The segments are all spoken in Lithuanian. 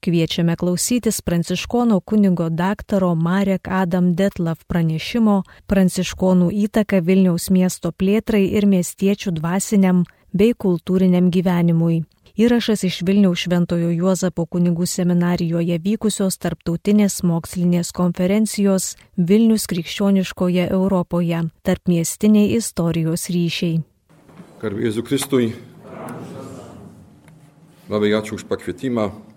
Kviečiame klausytis pranciškono kunigo daktaro Marek Adam Detlav pranešimo Pranciškonų įtaka Vilniaus miesto plėtrai ir miestiečių dvasiniam bei kultūriniam gyvenimui. Įrašas iš Vilniaus Šventojo Juozapo kunigų seminarijoje vykusios tarptautinės mokslinės konferencijos Vilnius krikščioniškoje Europoje - tarp miestiniai istorijos ryšiai. Garbė Jėzų Kristui. Labai ačiū už pakvietimą.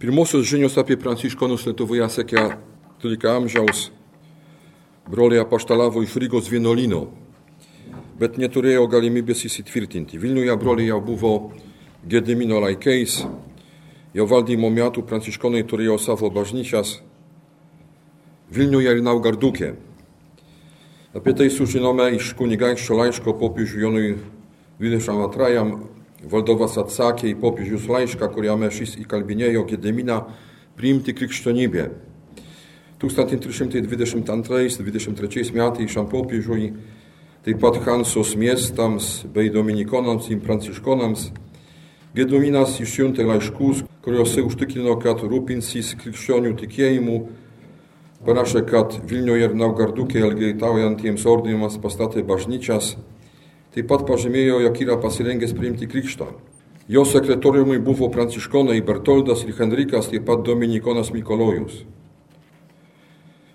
Pirmosios žinios apie pranciškonus Lietuvoje sekė 13 amžiaus. Broliai apaštalavo iš Rygos vienuolino bet neturėjo galimybės įsitvirtinti. Vilniuje broliai jau buvo Gedimino laikais, jo valdymo metų pranciškonai turėjo savo bažnyčias Vilniuje ir Naugardukė. Apie tai sužinome iš kunigaikščio laiško popiežiui Jonui 22. Valdovas atsakė į popiežius laišką, kuriame šis įkalbinėjo Gediminą priimti krikščionybę. 1322-23 metais šiam popiežiui taip pat Hansos miestams bei dominikonams ir pranciškonams, Gedominas išsiuntė laiškus, kuriuose užtikrino, kad rūpinsis krikščionių tikėjimu, parašė, kad Vilniuje ir Naugardukė elgeitaujantiems ordinimams pastatė bažnyčias, taip pat pažymėjo, jog yra pasirengęs priimti krikštą. Jo sekretoriumi buvo pranciškonai Bertoldas ir Henrikas, taip pat dominikonas Mikolojus.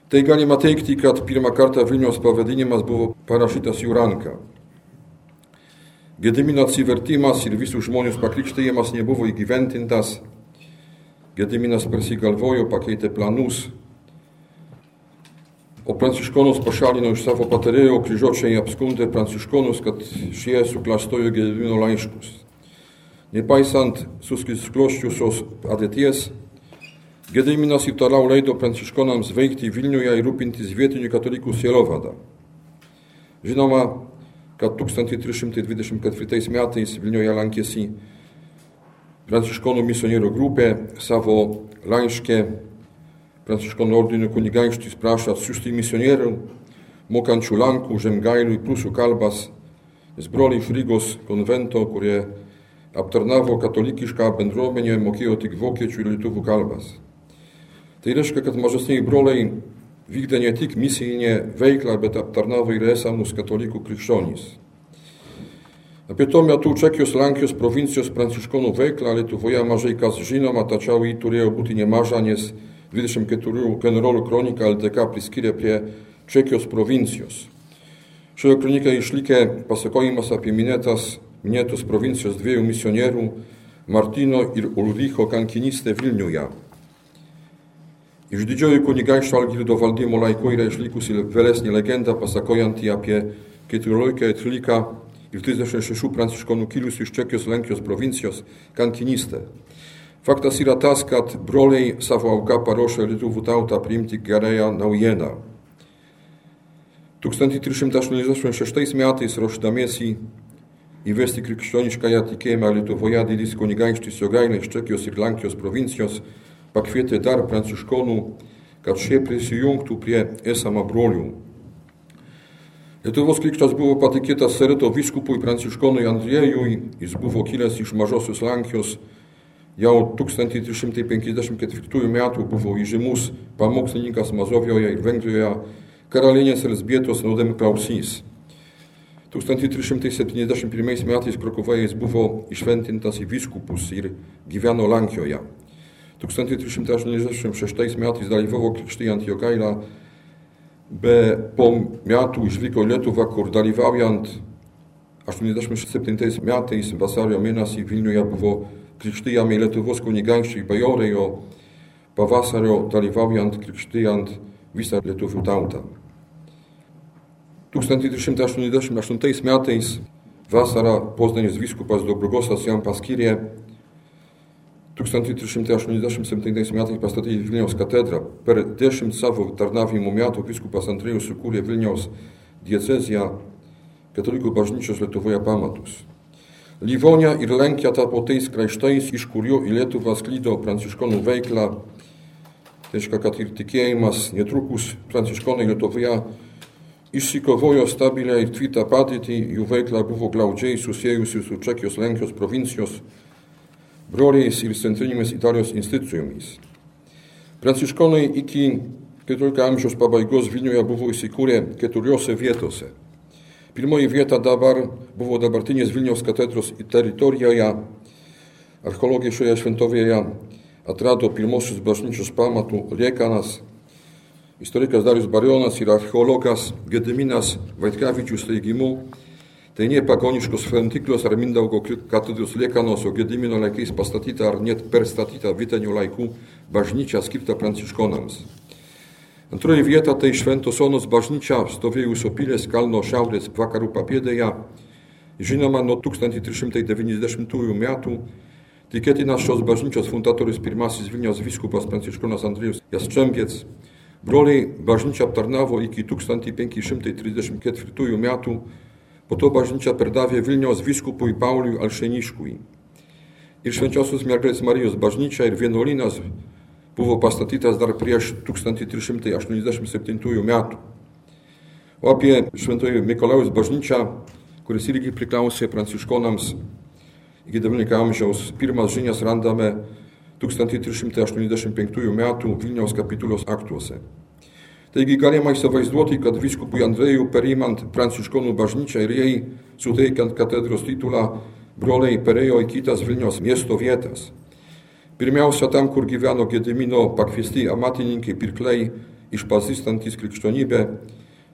Tai galima teikti, kad pirmą kartą Vilniaus pavadinimas buvo parašytas jų ranka. Gedimino atsivertimas ir visų žmonių pakrikštėjimas nebuvo įgyventintas. Gediminas persigalvojo, pakeitė planus, o pranciškonus pašalino iš savo patarėjo, kryžiuočiai apskundė pranciškonus, kad šie suklastojo Gedimino laiškus. Nepaisant suskloščiusios ateities, Gediminas toliau leido pranciškonams veikti Vilniuje ir rūpintis vietinių katalikų sielovada. Žinoma, kad 1324 metais Vilniuje lankėsi pranciškonų misionierių grupė savo laiškė pranciškonų ordinų kunigaikštis prašo atsiųsti misionierių, mokančių Lankų, Žemgailių ir Prūsų kalbas, nes broliai iš Rygos konvento, kurie aptarnavo katalikišką bendruomenę, mokėjo tik vokiečių ir lietuvų kalbas. Tai reiškia, kad mažesniai broliai vykdė ne tik misijinę veiklą, bet aptarnavo ir esamus katalikų krikščionys. Apie tuo metu Čekijos Lenkijos provincijos pranciškonų veiklą Lietuvoje mažai kas žinoma, tačiau jį turėjo būti nemaža, nes 24 generolų kronika LDK priskiria prie Čekijos provincijos. Šioje kronikoje išlikė pasakojimas apie minėtas, minėtos provincijos dviejų misionierių Martino ir Ulricho kankinystę Vilniuje. Iš didžiojo kunigaikščio Algirdo valdymo laikų yra išlikusi vėlesnė legenda pasakojanti apie 14, 13 ir 36 pranciškonų kilusių iš Čekijos Lenkijos provincijos kankinystę. Faktas yra tas, kad broliai savo auką paruošė lietuvų tautą priimti gerąją naujieną. 1386 metais ruošdamiesi įvesti krikščioniškąją tikėjimą Lietuvoje didis kunigaikštis Jogailė iš Čekijos ir Lenkijos provincijos pakvietė dar pranciškonų, kad šie prisijungtų prie esamą brolių. Lietuvos krikštas buvo patikėtas Sereto viskupui pranciškonui Andriejui, jis buvo kilęs iš Mažosios Lenkijos, jau 1354 metų buvo įžymus pamokslininkas Mazovijoje ir Vengrijoje, karalienės Elsbietos nuodėmklausys. 1371 metais Krokuvoje jis buvo išventintas į viskupus ir gyveno Lenkijoje. 1386 metais dalyvavo krikštijant Jogailą, be po metų išvyko Lietuvą, kur dalyvaujant 87 metais vasario mėnesį Vilniuje buvo krikštijami Lietuvos kunigaikščiai bajorai, o pavasario dalyvaujant krikštijant visą lietuvių tautą. 1388 metais vasarą Poznanis vyskupas Dobrugosas jam paskyrė 1387 metais pastatyti Vilniaus katedrą. Per dešimt savo tarnavimo metų viskupas Andrėjus sukūrė Vilniaus dieceziją katalikų bažnyčios Lietuvoje pamatus. Livonija ir Lenkija tapo tais kraštais, iš kurių į Lietuvą sklydo pranciškonų veikla. Tai reiškia, kad ir tikėjimas netrukus pranciškonai Lietuvoje išsikovojo stabilę ir tvirtą padėtį, jų veikla buvo glaudžiai susijusi su Čekijos Lenkijos provincijos broliais ir centrinėmis Italijos institucijomis. Pranciškonai iki 14 amžiaus pabaigos Vilniuje buvo įsikūrę keturiose vietose. Pirmoji vieta dabar buvo dabartinės Vilniaus katedros teritorijoje. Archeologija šioje šventovėje atrado pirmosius bažnyčios pamatų liekanas. Istorikas Darius Barionas ir archeologas Gediminas Vaitkevičius teigimu Tai nie pagoniškos šventyklos ar Mindaugo katedros liekanos, o Gedimino laikais pastatyta ar net perstatyta Vytenio laikų bažnyčia skirta pranciškonams. Antroji vieta tai Šventos Onos bažnyčia stovėjusio Pilės kalno šiaurės vakarų papėdėje, žinoma nuo 1390 metų, tikėtina šios bažnyčios fundatorius pirmasis Vilniaus viskupas pranciškonas Andriejus Jastrzębiec. Broliai bažnyčią aptarnavo iki 1534 metų Po to bažnyčia perdavė Vilniaus vyskupui Pauliui Alšeniškui. Ir švenčiosios mergelės Marijos bažnyčia ir vienuolynas buvo pastatytas dar prieš 1387 metų. O apie šventojų Mikolaus bažnyčią, kuris irgi priklausė pranciškonams iki 19 amžiaus, pirmas žinias randame 1385 metų Vilniaus kapitulos aktuose. Taigi galima įsivaizduoti, kad viskupui Andrėjų perimant pranciškonų bažnyčią ir jai suteikiant katedros titulą, broliai perėjo į kitas Vilniaus miesto vietas. Pirmiausia, tam, kur gyveno Gedimino pakviesti amatininkai pirkliai išpažįstantis krikščionybę,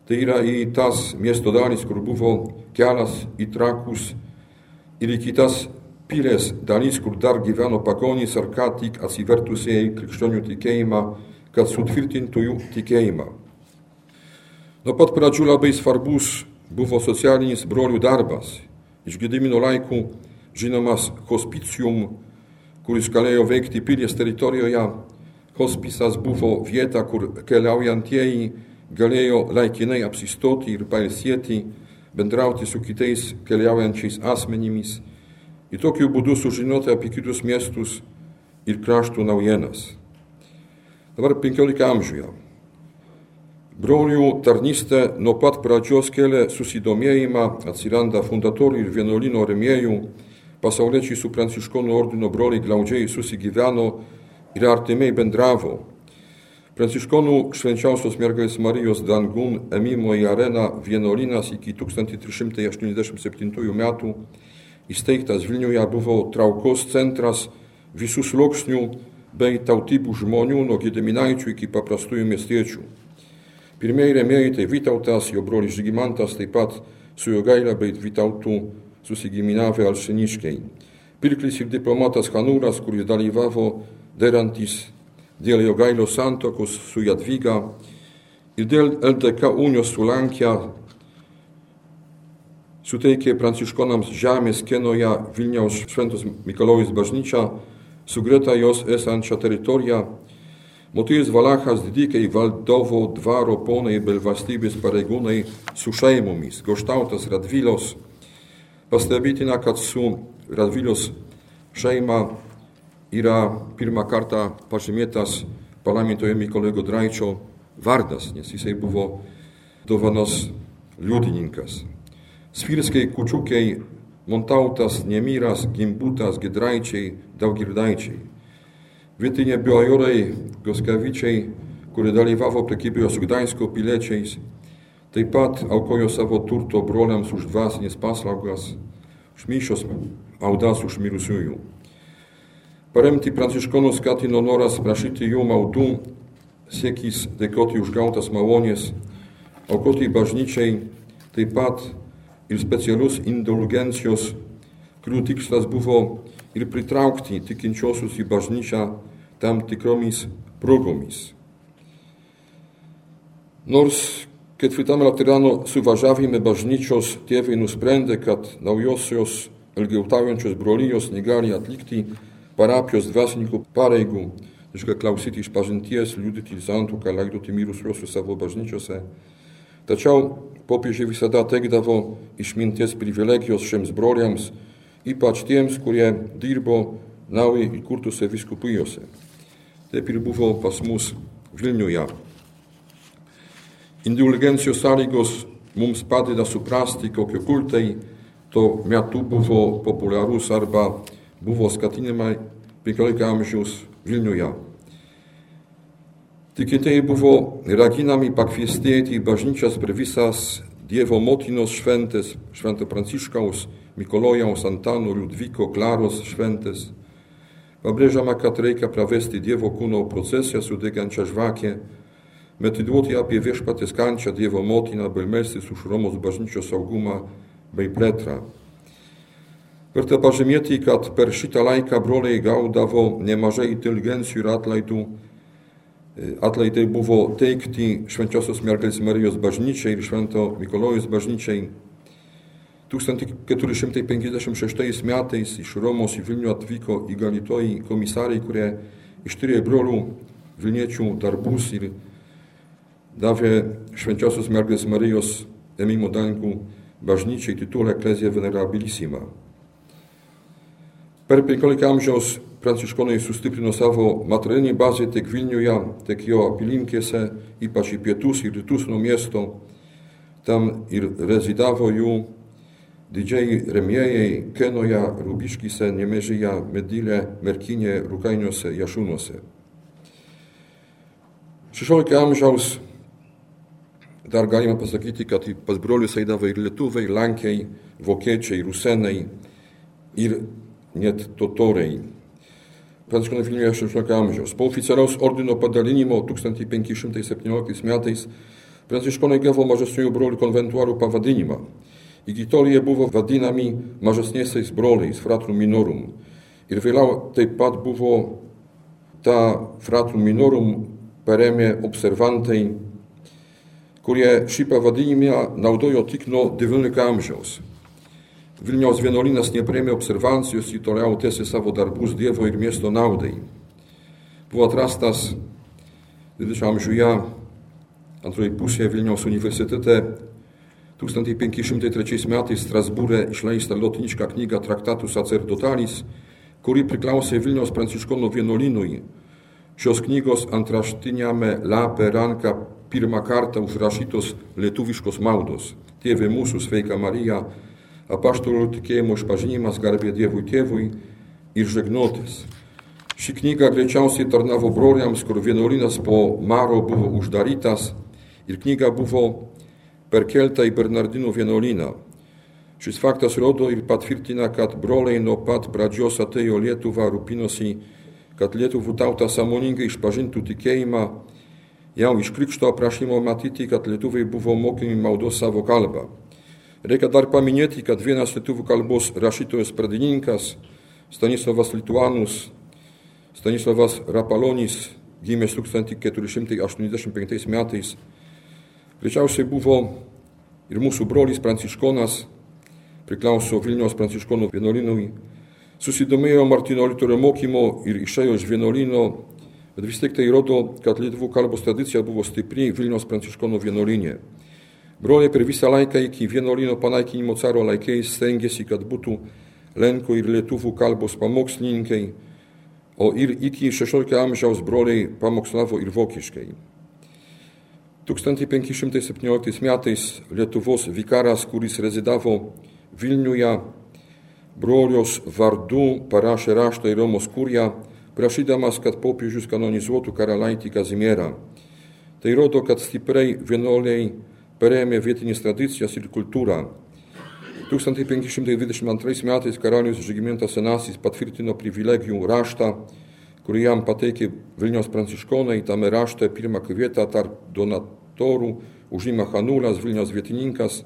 tai yra į tas miesto dalis, kur buvo kelias į trakus ir į kitas pilės dalis, kur dar gyveno pagonys ar ką tik atsivertusieji krikščionių tikėjimą kad sutvirtintų jų tikėjimą. Nuo pat pradžių labai svarbus buvo socialinis brolių darbas. Iš Gedimino laikų žinomas hospicium, kuris galėjo veikti pilies teritorijoje. Hospisas buvo vieta, kur keliaujantieji galėjo laikinai apsistoti ir pailsėti, bendrauti su kitais keliaujančiais asmenimis ir tokiu būdu sužinoti apie kitus miestus ir kraštų naujienas. Dabar 15 amžiuje. Brolių tarnystė nuo pat pradžios kelia susidomėjimą, atsiranda fundatorių ir vienuolino remėjų, pasauliečiai su pranciškonų ordino broliai glaudžiai susigyveno ir artimiai bendravo. Pranciškonų švenčiausios mergelės Marijos dangun emimo į areną vienuolinas iki 1387 metų įsteigtas Vilniuje buvo traukos centras visų sluoksnių bei tautybių žmonių nuo Gediminaičių iki paprastųjų miestiečių. Pirmieji remėjai tai Vytautas, jo brolis Žygimantas, taip pat su jo gailė bei Vytautų susigiminavę alšeniškiai. Pirklis ir diplomatas Hanūras, kuris dalyvavo derantis dėl jo gailio santokos su Jadvyga ir dėl LDK unijos su Lankija, suteikė pranciškonams žemės Kenoje Vilniaus Šventos Mikalojus bažnyčią su greta jos esančia teritorija, Motiejus Valachas didikai valdovo dvaro ponai bei valstybės pareigūnai su šeimomis, Goštautas Radvilos. Pastebity na katsu radvilus šeimā ir pirmā kārtā paši mietās parlamentojami kolēgo Draičo vardas, nes jisai buvo dovanos liudininkas. Svirskiai kučiukiai Montautas, Niemiras, Gimbutas, Gidraičiai, Daugirdaičiai. Vytinė biojorai Goskavičiai, kuri dalyvavo prekybėje su Gdańsko piliečiais, taip pat aukojo savo turto broliams už dvasinės paslaugas, už mišios maldas už mirusiųjų. Paremti pranciškonus skatino noras prašyti jų maldų, siekis dėkoti už gautas malonės, aukoti bažnyčiai, taip pat ir specialius indulgencijos, kurių tikslas buvo ir pritraukti tikinčiosius į bažnyčią tam tikromis progomis. Nors ketvirtame Laterano suvažiavime bažnyčios tėvai nusprendė, kad naujosios elgiautaujančios brolyjos negali atlikti parapijos dvasininkų pareigų, reiškia klausyti iš pažinties, liudyti santuoką, laidoti mirusiuosius savo bažnyčiose, Tačiau popiežiai visada teikdavo išminties privilegijos šiems broliams, ypač tiems, kurie dirbo naujai įkurtose viskupijose. Taip ir buvo pas mus Vilniuje. Indulgencijos sąlygos mums padeda suprasti, kokie kultai tuo metu buvo populiarus arba buvo skatinimai 15 amžiaus Vilniuje. Tikintieji buvo raginami pakviestėti į bažnyčias per visas Dievo motinos šventės, Švento Pranciškaus, Mikolojaus, Antano, Liudviko, Klaros šventės. Pabrėžiama, kad reikia pravesti Dievo kūno procesiją su degančia žvakė, metyduoti apie viešpatės kančią Dievo motiną, bei melstis už Romos bažnyčios saugumą bei plėtrą. Verta pažymėti, kad per šitą laiką broliai gaudavo nemažai inteligencijų ir atlaidų. Atlaidai buvo teikti Švenčiosios Mergelės Marijos bažnyčiai ir Švento Mikolojus bažnyčiai. 1456 metais iš Romos į Vilnių atvyko įgalitoji komisarai, kurie ištyrė brolių Vilniečių darbus ir davė Švenčiosios Mergelės Marijos ėmimo dangų bažnyčiai titulą Ecclesia Venerabilissima. Per 15 amžiaus pranciškonai sustiprino savo materialinį bazę tiek Vilniuje, tiek jo apylinkėse, ypač į pietus ir rytus nuo miesto. Tam ir rezidavo jų didžiai remėjai Kenoje, Rubiškyse, Nemežyje, Medylė, Merkinė, Rukainiuose, Jašūnuose. 16 amžiaus dar galima pasakyti, kad pas brolius eidavo ir lietuviai, lankiai, vokiečiai, rusenai ir net totoriai. Pranciškonai Vilniuje 16 amžiaus. Po oficialiaus ordino padalinimo 1517 metais pranciškonai gavo mažesniųjų brolių konventuarų pavadinimą. Iki tol jie buvo vadinami mažesniesiais broliais, fratrum minorum. Ir vėliau taip pat buvo tą fratrum minorum paremė observantai, kurie šį pavadinimą naudojo tik nuo XIX amžiaus. Vilniaus vienuolynas neprėmė observancijos, jį toliau tęsė savo darbus Dievo ir miesto naudai. Buvo atrastas 20 amžiuje antroji pusėje Vilniaus universitete 1503 metais Strasbūrė išleista lotiniška knyga Traktatus sacerdotalis, kuri priklausė Vilniaus pranciškonų vienuolynui. Šios knygos antraštiniame lape ranka pirmą kartą užrašytos lietuviškos maldos. Tėvė mūsų sveika Marija, apaštalų tikėjimo išpažinimas garbė Dievui tėvui ir žegnotis. Ši knyga greičiausiai tarnavo broliams, kur vienuolynas po maro buvo uždarytas ir knyga buvo perkelta į Bernardinų vienuolyną. Šis faktas rodo ir patvirtina, kad broliai nuo pat pradžios atėjo Lietuvą rūpinosi, kad Lietuvų tauta samoningai išpažintų tikėjimą. Jau iš krikšto aprašymo matyti, kad lietuviai buvo mokomi maldos savo kalbą. Reikia dar paminėti, kad vienas lietuvių kalbos rašytojas pradininkas Stanislavas Lituanus, Stanislavas Rapalonis, gimęs 1485 metais, greičiausiai buvo ir mūsų brolis pranciškonas, priklauso Vilniaus pranciškonų vienuolinui, susidomėjo Martino Liuterio mokymo ir išėjo iš vienuolino, bet vis tiek tai rodo, kad lietuvų kalbos tradicija buvo stipri Vilniaus pranciškonų vienuolinė. Broliai per visą laiką iki vienuolino panaikinimo caro laikais stengiasi, kad būtų Lenkų ir Lietuvų kalbos pamokslininkai, o ir iki 16 amžiaus broliai pamokslavo ir vokiškai. 1517 metais Lietuvos vikaras, kuris rezidavo Vilniuje, brolios vardu parašė raštą į Romos kuriją, prašydamas, kad popiežius kanonizuotų karalaitį Kazimierą. Tai rodo, kad stipriai vienuoliai paremė vietinės tradicijas ir kultūrą. 1522 metais karalius Žygimantas Senasis patvirtino privilegijų raštą, kurį jam pateikė Vilniaus pranciškonai, tame rašte pirmą vietą tarp donatorų užima Hanulas, Vilniaus vietininkas,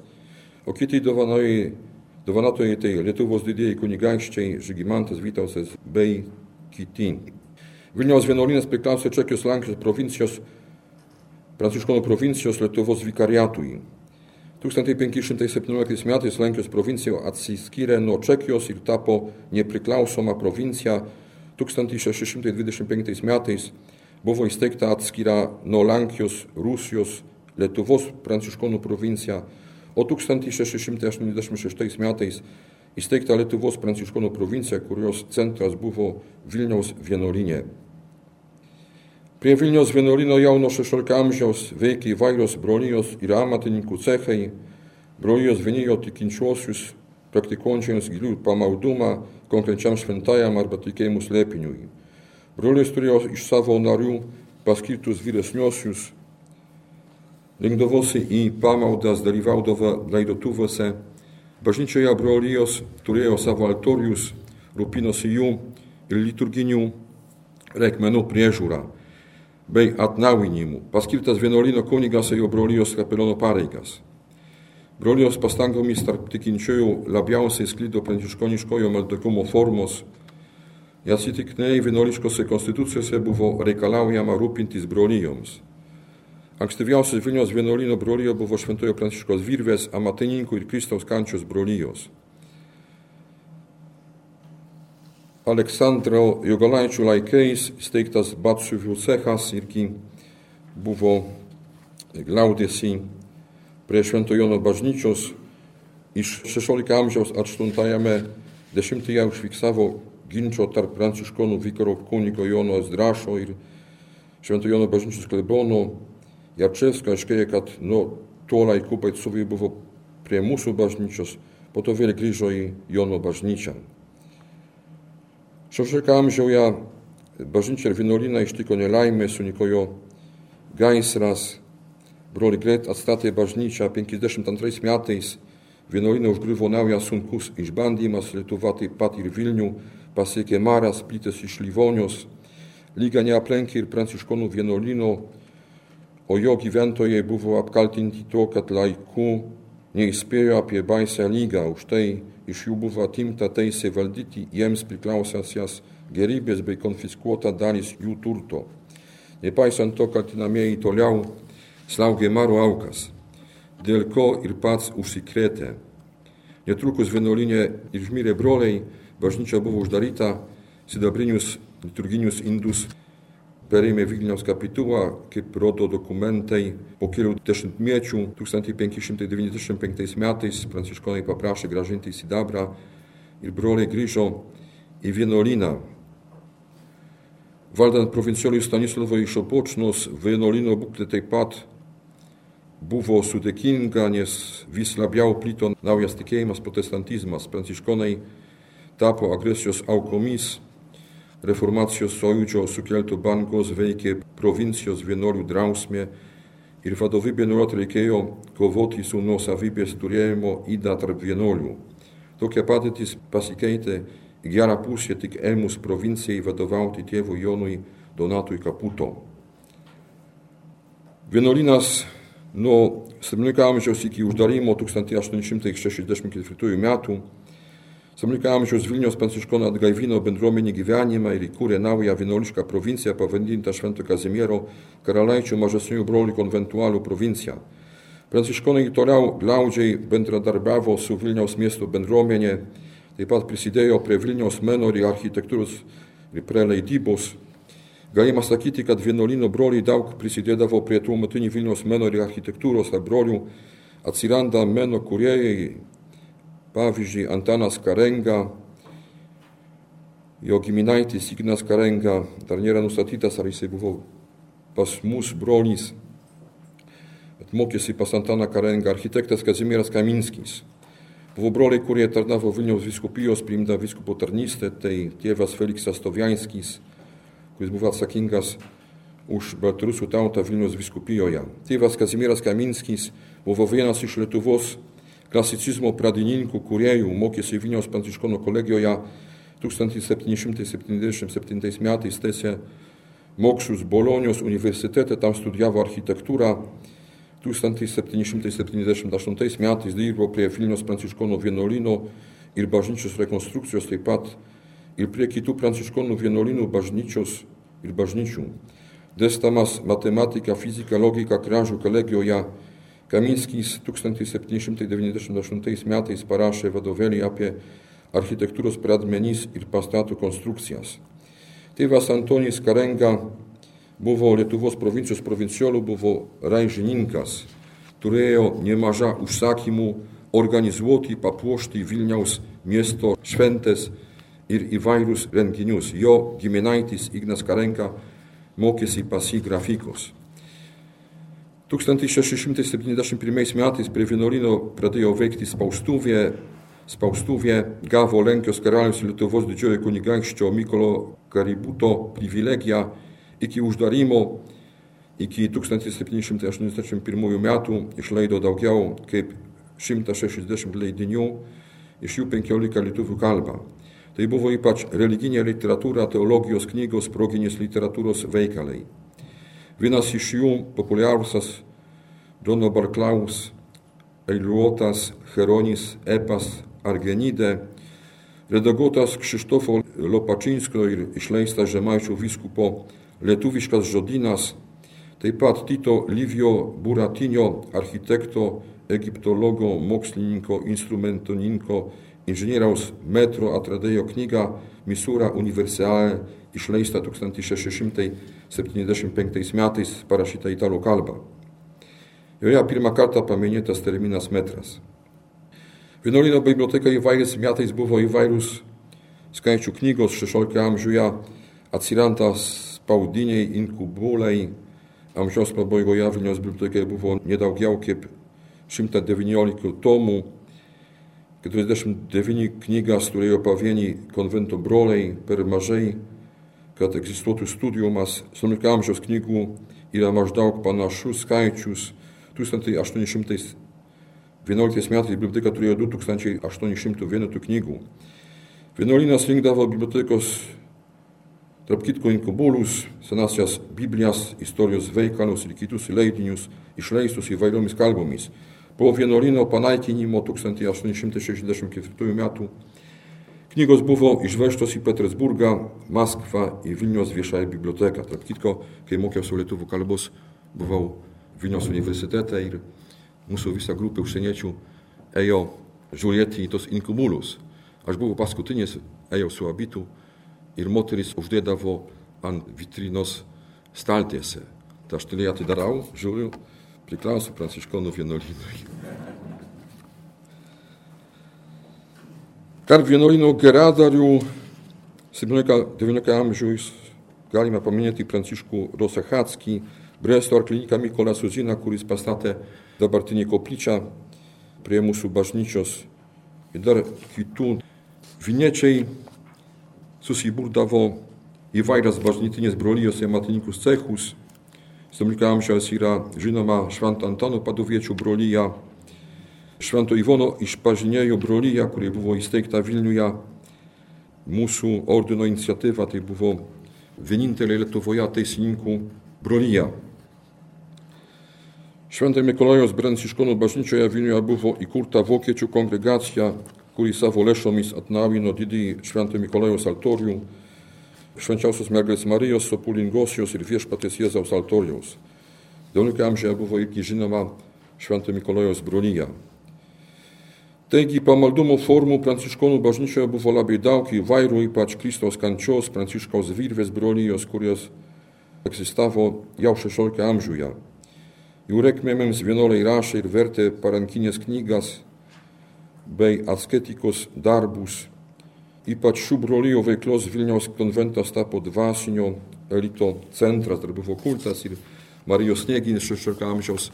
o kiti dovanotojai, tai Lietuvos didieji kunigaikščiai Žygimantas Vytausas bei kiti. Vilniaus vienuolynas priklausė Čekijos Lenkijos provincijos Pranciškonų provincijos Lietuvos vikariatui. 1517 metais Lenkijos provincija atsiskyrė nuo Čekijos ir tapo nepriklausoma provincija. 1625 metais buvo įsteigta atskira nuo Lenkijos, Rusijos, Lietuvos pranciškonų provincija, o 1686 metais įsteigta Lietuvos pranciškonų provincija, kurios centras buvo Vilniaus vienuolinė. Prie Vilniaus vienuolino jau nuo 16 amžiaus veikia įvairios brolijos ir amatininkų cechai. Brolijos vienijo tikinčiuosius praktikuojančiams gilių pamaldumą konkrečiam šventajam arba tikėjimų slėpiniui. Brolis turėjo iš savo narių paskirtus vyresniosius, rinkdavosi į pamaldas, dalyvaudavo laidotuvose. Bažnyčioje brolijos turėjo savo altorius, rūpinosi jų ir liturginių reikmenų priežiūrą bei atnaujinimų. Paskirtas vienuolino kunigas ėjo brolijos kapelono pareigas. Brolijos pastangomis tarp tikinčiųjų labiausiai sklido pranciškoniškojo maldakumo formos. Atsitiktinai vienuoliškose konstitucijose buvo reikalaujama rūpintis brolijoms. Ankstyviausias Vilniaus vienuolino brolijo buvo Šventojo Pranciškos virvės, amatininkų ir Kristaus kančios brolijos. Aleksandro Jogalaičių laikais steigtas Batsuvių cechas irgi buvo glaudėsi prie Švento Jono bažnyčios. Iš 16 amžiaus 8-ame dešimtyje užfiksavo ginčio tarp pranciškonų vikaro kunigo Jono Zdrašo ir Švento Jono bažnyčios klebono Jarčevsko. Aiškėja, kad nuo tuo laiku baitsuviai buvo prie mūsų bažnyčios, po to vėl grįžo į Jono bažnyčią. XVI amžiuje bažnyčia ir vienuolyną ištiko nelaimė, sunikojo gaisras. Broli greit atstatė bažnyčią 52 metais. Vienuolyną užgriuvo naujas sunkus išbandymas, Lietuva taip pat ir Vilnių pasiekė maras, plitęs iš Livonios. Lyga neaplenkė ir pranciškonų vienuolyno, o jo gyventojai buvo apkaltinti to, kad laiku neįspėjo apie baisę lygą, už tai iš jų buvo atimta teisė valdyti jiems priklausęs gerybės bei konfiskuota dalis jų turto. Nepaisant to, kaltinamieji toliau slaugė maro aukas, dėl ko ir pats užsikrėtė. Netrukus vienuolinė ir žmyrė broliai, bažnyčia buvo uždaryta, sidabrinius liturginius indus perėmė Vilniaus kapitulą, kaip rodo dokumentai. Po kelių dešimtmečių 1595 metais pranciškonai paprašė gražinti sidabrą ir broliai grįžo į vienuolyną. Valdant provincioliui Stanislavui iš Opočnos, vienuolino būklė taip pat buvo sudėkinga, nes vis labiau plito naujas tikėjimas protestantizmas. Pranciškonai tapo agresijos aukomis reformacijos sąjūdžio sukeltų bangos veikė provincijos vienuolių drausmė ir vadovybė nuolat reikėjo kovoti su nuosavybės turėjimo įda tarp vienuolių. Tokia padėtis pasikeitė į gerą pusę tik ėmus provincijai vadovauti tėvui Jonui Donatui Kaputo. Vienuolynas nuo 17 amžiaus iki uždarimo 1864 metų 17 amžiaus Vilniaus pranciškonų atgaivino bendruomenį gyvenimą ir įkūrė naują vienuolišką provinciją pavadintą Švento Kazimiero karalaičių mažesniųjų brolių konventualų provinciją. Pranciškonai toliau glaudžiai bendradarbiavo su Vilniaus miesto bendruomenė, taip pat prisidėjo prie Vilniaus meno ir architektūros ir prie leidybos. Galima sakyti, kad vienuolino broliai daug prisidėdavo prie tuometinių Vilniaus meno ir architektūros ar brolių atsiranda meno kuriejai, Pavyzdžiui, Antanas Karenga, jo giminaitis Ignas Karenga, dar nėra nustatytas, ar jisai buvo pas mus brolys, bet mokėsi pas Antaną Karengą architektas Kazimieras Kaminskis. Buvo broliai, kurie tarnavo Vilniaus viskupijos, priimta viskupo tarnystę, tai tėvas Feliksas Tovianskis, kuris buvo atsakingas už baltarusių tautą Vilniaus viskupijoje. Tėvas Kazimieras Kaminskis buvo vienas iš Lietuvos klasicizmo pradininkų kuriejų mokėsi Vilniaus pranciškonų kolegijoje 1777 metais tęsė mokslus Bolonijos universitete, tam studijavo architektūrą. 1778 metais dirbo prie Vilniaus pranciškonų vienuolino ir bažnyčios rekonstrukcijos taip pat ir prie kitų pranciškonų vienuolinų bažnyčios ir bažnyčių. Dėstamas matematiką, fiziką, logiką Kražių kolegijoje Kaminskis 1798 metais parašė vadovėlį apie architektūros pradmenys ir pastatų konstrukcijas. Tėvas Antonijus Karenga buvo Lietuvos provincijos provinciolų, buvo raižininkas, turėjo nemažą užsakymų organizuoti, papuošti Vilniaus miesto šventės ir įvairius renginius. Jo giminaitis Ignas Karenga mokėsi pas jį grafikos. 1671 metais prie vienuolino pradėjo veikti spaustuvė, spaustuvė gavo Lenkijos karalius Lietuvos didžiojo kunigaikščio Mykolo Kaributo privilegiją iki uždarimo iki 1781 metų išleido daugiau kaip 160 leidinių, iš jų 15 lietuvių kalba. Tai buvo ypač religinė literatūra, teologijos knygos, proginės literatūros veikalai. Vienas iš jų populiariausias Dono Barklaus eiliuotas Heronis Epas Argenide, redaguotas Krzysztofo Lopačinsko ir išleistas Žemaičių vyskupo lietuviškas žodynas, taip pat Tito Livio Buratinio architekto, egiptologo, mokslininko, instrumentoninko, inžinieriaus metro atradėjo knyga Misūra universale išleista 1675 metais parašyta italų kalba. Joje pirmą kartą paminėtas terminas metras. Vienuolino biblioteka įvairiais metais buvo įvairūs skaičių knygos 16 amžiuje atsiranda spaudiniai inkubulai. Amžiaus pabaigoje Vilniaus bibliotekai buvo nedaugiau kaip 119 tomų, 49 knygas turėjo pavieni konvento broliai per mažai, kad egzistuotų studijumas. 18 amžiaus knygų yra maždaug panašus skaičius 1800 11 metais biblioteka turėjo 2800 vienetų knygų. Vienuolynas rinkdavo bibliotekos, tarp kitko, inkubulus, senasias Biblijas, istorijos veikalus ir kitus leidinius išleistus įvairiomis kalbomis. Po vienuolyno panaikinimo 1864 metų knygos buvo išvežtos į Petersburgą, Maskvą, į Vilnius viešąją biblioteką. Tarp kitko, kai mokiausi lietuvų kalbos, buvau Vilnius universitete ir mūsų visa grupė užsieniečių ėjo žiūrėti į tos inkubulus. Aš buvau paskutinis, ėjau su abitu ir moteris uždėdavo ant vitrinos staltiesę. Tai aš tylėje atidarau, žiūriu, priklauso pranciškonų vienuolynui. Tarp vienuolynų geradarių 17-19 amžiaus galime paminėti Pranciškų Rosachacki, Bresto arklininką Mykolą Suziną, kuris pastatė dabartinį koplyčią prie mūsų bažnyčios ir dar kitų. Viniečiai susibūrdavo įvairias bažnytinės brolijos ir matininkų cechus. 17 amžiaus yra žinoma Švento Antano paduviečių brolyja, Švento Ivono išpažinėjo brolyja, kuri buvo įsteigta Vilniuje. Mūsų ordino iniciatyva tai buvo vienintelė Lietuvoje teisininkų brolyja. Šventai Mikolajaus Branciškonų bažnyčioje Vilniuje buvo įkurta vokiečių kongregacija, kuri savo lėšomis atnaujino didįjį Švento Mikolajaus altorių, Švenčiausios mergelės Marijos, Sopulingosios ir viešpatės Jėzaus altoriaus. XIX amžiuje buvo irgi žinoma Švento Mikolajaus brolyje. Taigi pamaldumo formų pranciškonų bažnyčioje buvo labai daug įvairių, ypač Kristaus kančios, pranciškaus virvės brolyjos, kurios egzistavo jau XVI amžiuje. Jų rekmėms vienuoliai rašė ir vertė parankinės knygas bei asketikos darbus. Ypač šių brolyjų veiklos Vilniaus konventas tapo dvasinio elito centras, dar buvo kultas ir Marijos Snieginis 16 amžiaus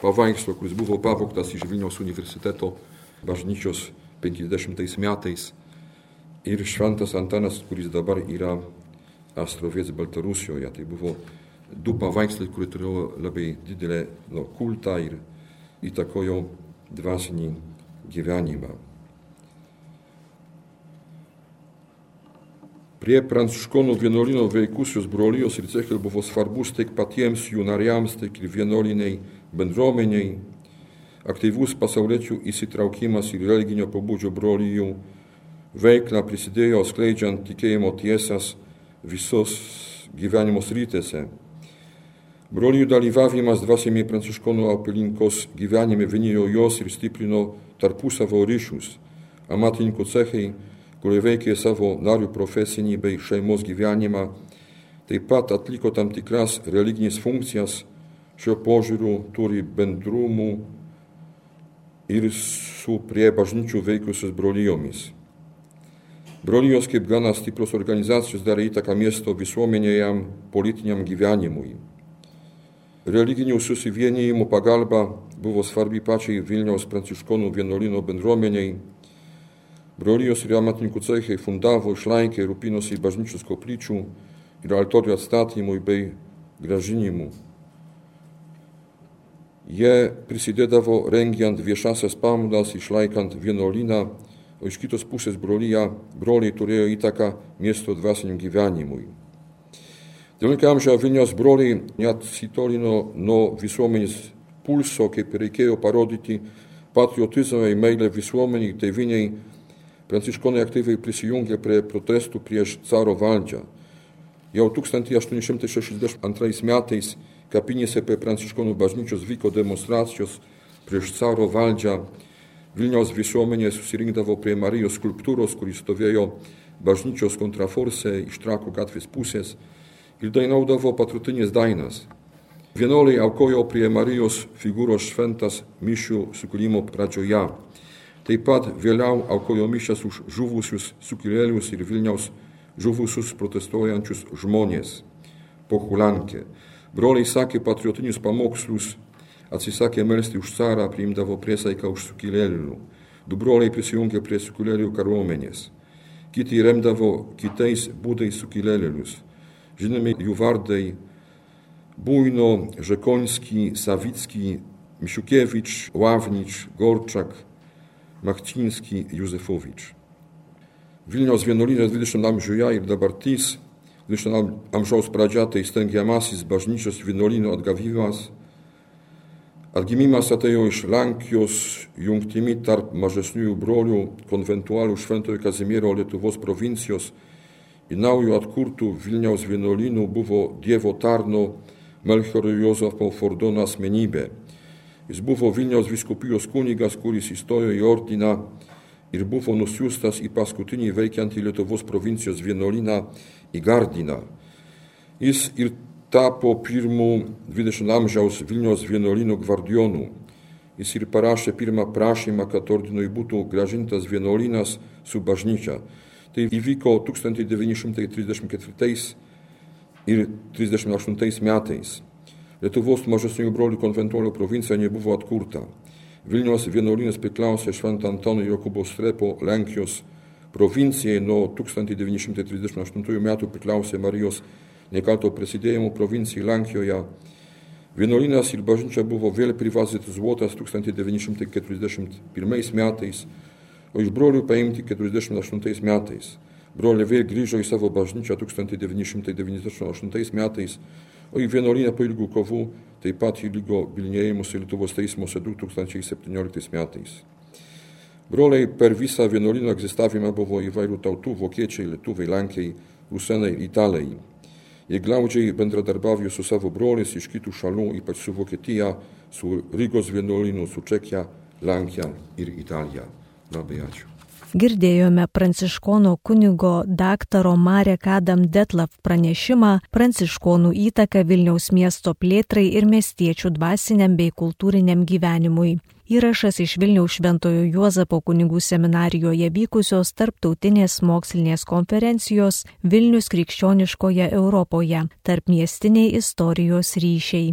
paveikslo, kuris buvo pavoktas iš Vilniaus universiteto bažnyčios 50 metais. Ir šventas Antanas, kuris dabar yra Astrovės Baltarusijoje. Tai buvo du paveikslai, kurie turėjo labai didelę no, kultą ir įtakojo dvasinį gyvenimą. Prie pranciškonų vienuolino veikusios brolijos ir cechai buvo svarbus tiek patiems jų nariams, tiek ir vienuoliniai bendruomeniai. Aktyvus pasauliečių įsitraukimas į religinio pobūdžio brolijų veiklą prisidėjo skleidžiant tikėjimo tiesas visos gyvenimo sritėse. Brolių dalyvavimas dvasinėme pranciškonų apylinkos gyvenime vienėjo jos ir stiprino tarpusavo ryšius. Amatininkų cechai, kurie veikė savo narių profesinį bei šeimos gyvenimą, taip pat atliko tam tikras religinės funkcijas, šio požiūriu turi bendrumų ir su prie bažnyčių veikusios brolijomis. Brolijos kaip gana stiprios organizacijos darė įtaką miesto visuomenėje politiniam gyvenimui. Religinių susivienijimų pagalba buvo svarbi pačiai Vilniaus pranciškonų vienuolino bendruomeniai, Brolijos ir amatininkų cechai fundavo, išlaikė ir rūpinosi bažnyčios koplyčių ir altorių atstatymui bei gražinimų. Jie prisidėdavo rengiant viešasias pamaldas, išlaikant vienuolyną, o iš kitos pusės brolyje broliai turėjo įtaką miesto dvasiniam gyvenimui. XIX amžiaus Vilniaus broliai neatsitolino nuo visuomenės pulso, kaip reikėjo parodyti patriotizmą ir meilę visuomeniai, tėviniai Pranciškonai aktyviai prisijungė prie protestų prieš caro valdžią. Jau 1862 metais kapinėse prie Pranciškonų bažnyčios vyko demonstracijos prieš caro valdžią. Vilniaus visuomenė susirinkdavo prie Marijos skulptūros, kuris stovėjo bažnyčios kontraforse iš trakų gatvės pusės ir dainaudavo patriotinės dainas. Vienuoliai aukojo prie Marijos figūros šventas mišių sukūrimo pradžioje. Taip pat vėliau aukojo mišęs už žuvusius sukilėlius ir Vilniaus žuvusius protestuojančius žmonės. Po Hulankė. Broliai sakė patriotinius pamokslus, atsisakė melsti už carą, priimdavo priesaiką už sukilėlių. Du broliai prisijungė prie sukilėlių kariuomenės. Kiti remdavo kitais būdais sukilėlius. Žinomi jų vardai Bujno, Žekoński, Savicki, Misiukiewicz, Ławnicz, Gorczak, Józefowicz. Vilniaus vienuolynės 20 amžiuje ir dabartys 20 amžiaus pradžia tai stengiamasis bažnyčios vienuolyno atgavimas. Atgimimas atėjo iš Lenkijos jungtimi tarp mažesniųjų brolių konventualių Šventojo Kazimiero Lietuvos provincijos į naujų atkurtų Vilniaus vienuolynų buvo Dievo tarno Melchioro Jozefo Fordono asmenybė. Jis buvo Vilniaus viskupijos kunigas, kuris įstojo į ordiną ir buvo nusiųstas į paskutinį veikiantį Lietuvos provincijos vienuolyną į Gardiną. Jis ir tapo pirmų 20 amžiaus Vilniaus vienuolynų gvardijonų. Jis ir parašė pirmą prašymą, kad ordinui būtų gražintas vienuolynas su bažnyčia. Tai įvyko 1934 ir 1938 metais. Lietuvos mažesniųjų brolių konventuolių provincija nebuvo atkurta. Vilniaus vienuolynas priklausė Šventą Antoną Jokūbo Strepo Lenkijos provincijai nuo 1938 metų priklausė Marijos nekalto prasidėjimo provincijai Lenkijoje. Vienuolynas ir bažnyčia buvo vėl privatizuotas 1941 metais, o iš brolių paimti 1948 metais. Broliai vėl grįžo į savo bažnyčią 1998 metais o į vienuolinę po ilgų kovų taip pat įlygo bilinėjimus Lietuvos teismuose 2017 metais. Broliai per visą vienuolino egzistavimą buvo įvairių tautų - vokiečiai, lietuviai, lenkiai, rusenai, italai. Jie glaudžiai bendradarbiavo su savo broliais iš kitų šalių, ypač su Vokietija, su Rygos vienuolinu, su Čekija, Lenkija ir Italija. Labai ačiū girdėjome pranciškono kunigo daktaro Marek Adam Detlav pranešimą pranciškonų įtaką Vilniaus miesto plėtrai ir miestiečių dvasiniam bei kultūriniam gyvenimui. Įrašas iš Vilniaus Šventojo Juozapo kunigų seminarijoje vykusios tarptautinės mokslinės konferencijos Vilnius krikščioniškoje Europoje - tarp miestiniai istorijos ryšiai.